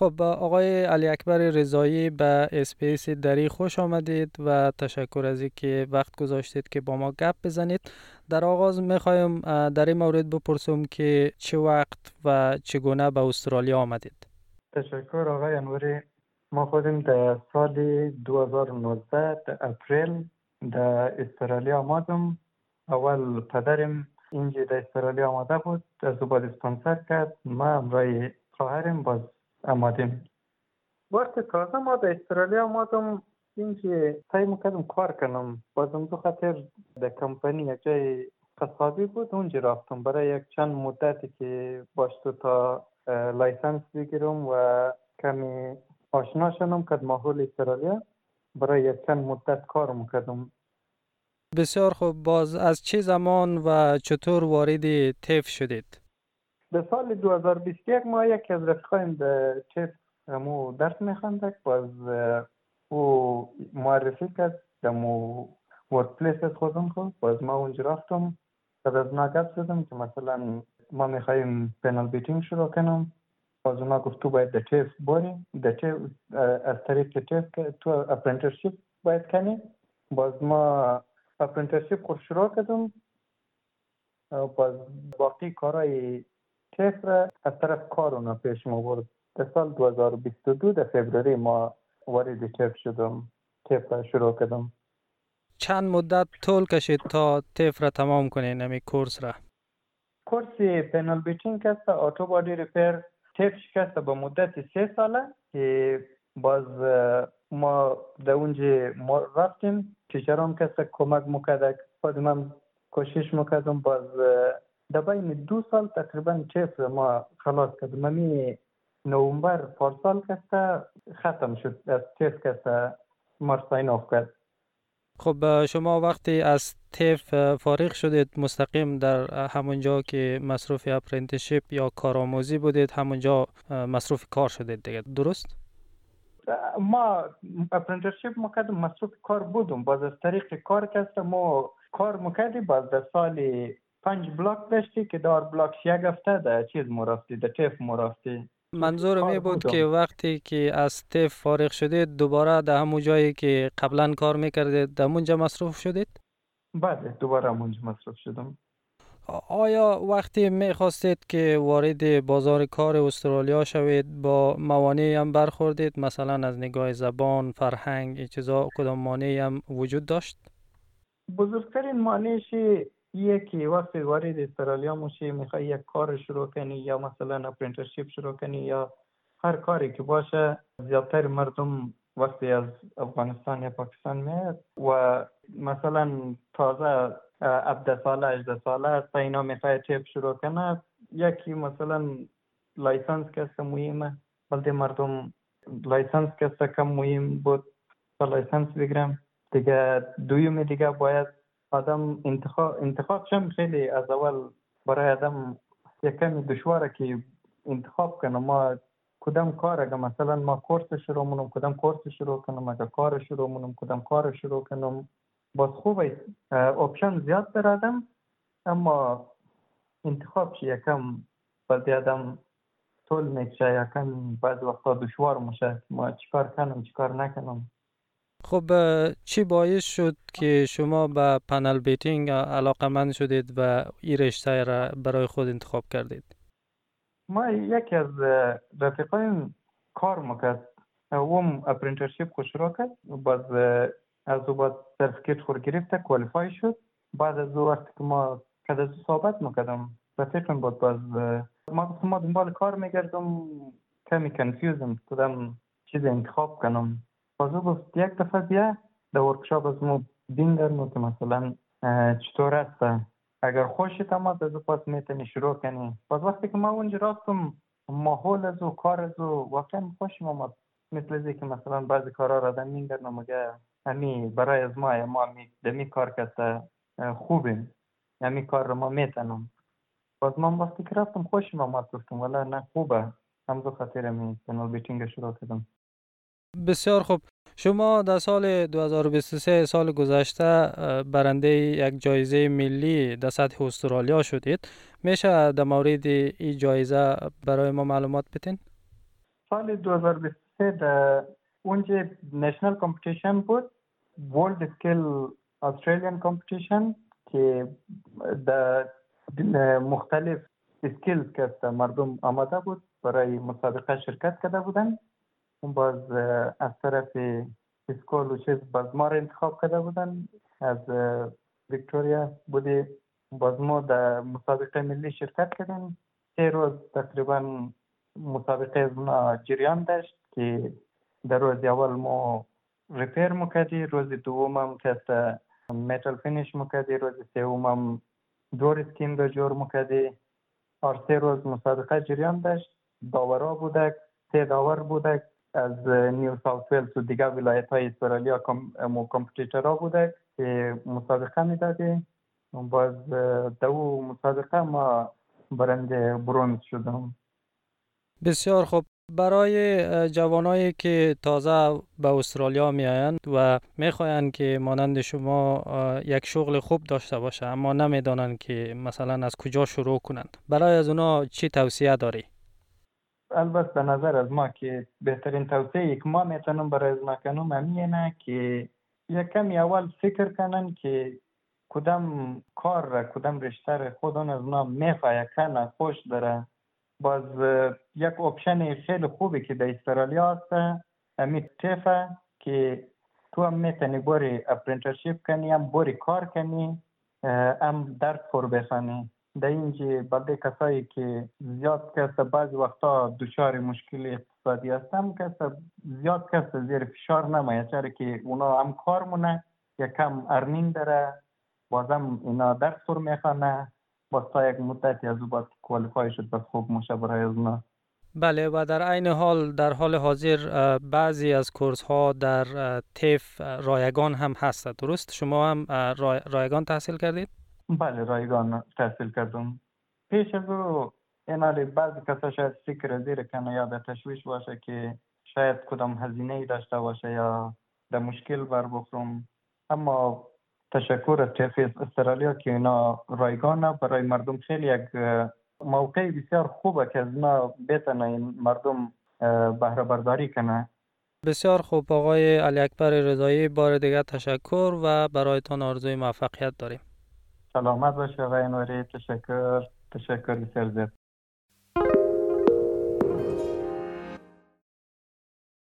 خب آقای علی اکبر رضایی به SBS دری خوش آمدید و تشکر از اینکه وقت گذاشتید که با ما گپ بزنید. در آغاز می‌خوایم در این مورد بپرسم که چه وقت و چگونه به استرالیا آمدید. تشکر آقای انوری. ما خودم در سال 2019 در April در استرالیا آمدم. اول پدرم اینجا در استرالیا آمده بود از بعد اسپانسر کرد. ما همرای خواهرم باز آمدیم وقت تازه ما در استرالیا آمدم اینجا سعی می‌کردم کار کنم. بازم دو خاطر کمپانی یک جای قصابی بود اونجا رفتم. برای یک چند مدتی که باشتو تا licence بگیرم و کمی آشنا شدم که ماحول استرالیا. برای یک چند مدت کار می‌کردم. بسیار خوب. باز از چه زمان و چطور وارد TAFE شدید؟ به سال 2021 ما یکی از رفقایم به TAFE مو درس میخوندک باز او معرفی کرد دمو workplace از خودم خود. باز ما اونجا رفتم. بعد از اونا گپ که مثلا ما میخواییم panel beating شروع کنم. باز اونا گفت تو باید در TAFE باری در TAFE از طریق که تو apprenticeship باید کنی. باز ما apprenticeship خود شروع کردم. باز باقی کارهای را از طرف کار اونا پیش برد در سال 2022 در فبروری ما وارد TAFE شدم TAFE را شروع کردم. چند مدت طول کشید تا TAFE را تمام کنین نمی کورس را؟ کورس panel beating است auto body repair TAFE شکست به مدت سه ساله که باز ما در اونجا ما رفتیم. teacher ان کسی کمک می‌کرد باز من کوشش می‌کردم باز در بین دو سال تقریبا TAFE ما خلاص کردم ممی نومبر پارسال کسته ختم شد. از TAFE کسته ما off کرد. خب شما وقتی از TAFE فارغ شدید مستقیم در همونجا که مصروف apprenticeship یا کارآموزی بودید همونجا مصروف کار شدید دیگه. درست؟ ما apprenticeship مکردم مصروف کار بودم. باز از طریق کار کسته ما کار مکردی باز در سال پنج بلاک داشتی که دار بلاک یک هفته در چیز مرافتی در تیف مرافتی منظور می بود که وقتی که از تیف فارغ شدید دوباره در همون جایی که قبلا کار می‌کردید در اونجا مصروف شدید؟ بله دوباره اونجا مصروف شدم. آیا وقتی می‌خواستید که وارد بازار کار استرالیا شوید با موانعی هم برخوردید؟ مثلا از نگاه زبان فرهنگ این چیزا کدام مانعی هم وجود داشت؟ بزرگترین مانعش یکی وقتی وارد استرالیا میشی می‌خوای یک کار شروع کنی یا مثلا apprenticeship شروع کنی یا هر کاری که باشه زیادتر مردم وقتی از افغانستان یا پاکستان میاد و مثلا تازه 17 ساله 18 ساله است اینا می‌خواد TAFE شروع کنه یکی مثلا license که مهمه. بلده مردم license که کم مهم بود تا license بگیرم. دیگه دویم دیگه باید آدم انتخاب انتخاب شم خیلی از اول برای آدم یک کمی دشواره که انتخاب کنه ما کدام کار اگه مثلا ما کورس شروع منم کدام کورس شروع کنم؟ اگه کار شروع منم کدام کار شروع کنم؟ باز خوبه. option زیاد دارم اما انتخاب شي یکم بلدی آدم طول می‌کشه یکم بعض وقتا دشوار میشه. ما چیکار کنم چیکار نکنم؟ خب چی باعث شد که شما به panel beating علاقه‌مند شدید و این رشته را برای خود انتخاب کردید؟ ما یکی از رفیقایم کار می‌کرد اوم apprenticeship خوش را کرد باز از او باید certificate خور گرفته qualify شد. بعد از او وقتی که ما کد از صحبت می‌کردم رفیقم بود باز ما گفتم ما دنبال کار میگردم کمی کنفیوزم کدام چیز انتخاب کنم. دفعه بیا در ورکشاپ از ما بین درمو که مثلا چطور است؟ اگر خوشت آمد از پاس می‌تونی شروع کنی. باز وقتی که ما اونجا رفتم ماحول از او کار از او واقعا خوشم آمد مثل ازی که مثلا بعضی کارا را آدم میگردم مگه همی برای از ما ما می دمی کار کسته خوبیم. همی کار رو ما میتنم باز من وقتی که رفتم خوشم آمد گفتم ولی نه خوبه. همزو خاطر می پنال بیتینگ شروع کردم. بسیار خوب. شما در سال 2023 سال گذشته برنده یک جایزه ملی در سطح استرالیا شدید. میشه در مورد این جایزه برای ما معلومات بتین؟ سال 2023 در اونجا national competition بود WorldSkills Australian competition که در مختلف skills که مردم آماده بود برای مسابقه شرکت کرده بودن. باز از طرف school و چیز باز ما را انتخاب کرده بودن. از ویکتوریا بوده باز ما در مسابقه ملی شرکت کردیم سه روز تقریبا مسابقه از جریان داشت که در روز اول ما repair مکردی روز دوم هم که metal finish مکردی روز سوم هم door skin را جور مکردی هر سه روز مسابقه جریان داشت. داورا بودک سه داور بودک. از نیو ساوت ولز و دیگر ولایت های استرالیا کم competitor ا بودک که مسابقه می‌دادی. باز دو مسابقه ما برنده برونز شدم بسیار خوب. برای جوانایی که تازه به استرالیا میآیند و می‌خواهند که مانند شما یک شغل خوب داشته باشه اما نمی‌دانند که مثلا از کجا شروع کنند. برای از اونا چی توصیه داری؟ البته به نظر از ما که بهترین توصیه که ما می‌تونم برای از کنم همینه که یک کمی اول فکر کنن که کدام کار را کدام رشته خودان از ما می‌خواه کنه خوش داره باز یک option خیلی خوبی که در استرالیا هست امی TAFE ه که تو هم می‌تونی باری apprenticeship کنی هم باری کار کنی هم درس فور بخوانی در اینجا بلده کسایی که زیاد کس بعض وقتا دچار مشکل اقتصادی هستم کس زیاد کس زیر فشار نمایه چرا که اونا هم کار مونه یکم earning داره بازم اینا درس فور می‌خوانه باز تا یک مدتی از او qualify شد بس خوب میشه برای از بله و در عین حال در حال حاضر بعضی از کورس ها در TAFE رایگان هم هست درست؟ شما هم رایگان تحصیل کردید؟ بله رایگان تحصیل کردم. پیش از او این بعضی کسا شاید فکر زیر کنه یا در تشویش باشه که شاید کدام هزینه ای داشته باشه یا در مشکل بر بخورم. اما تشکر از استرالیا که اینا رایگانه برای مردم خیلی یک موقع بسیار خوبه که از ما بتنه این مردم بهره برداری کنه بسیار خوب. آقای علی اکبر رضایی بار دیگر تشکر و برایتان آرزوی موفقیت داریم. سلامت باشه آقای نوری تشکر تشکر بسیار زیاد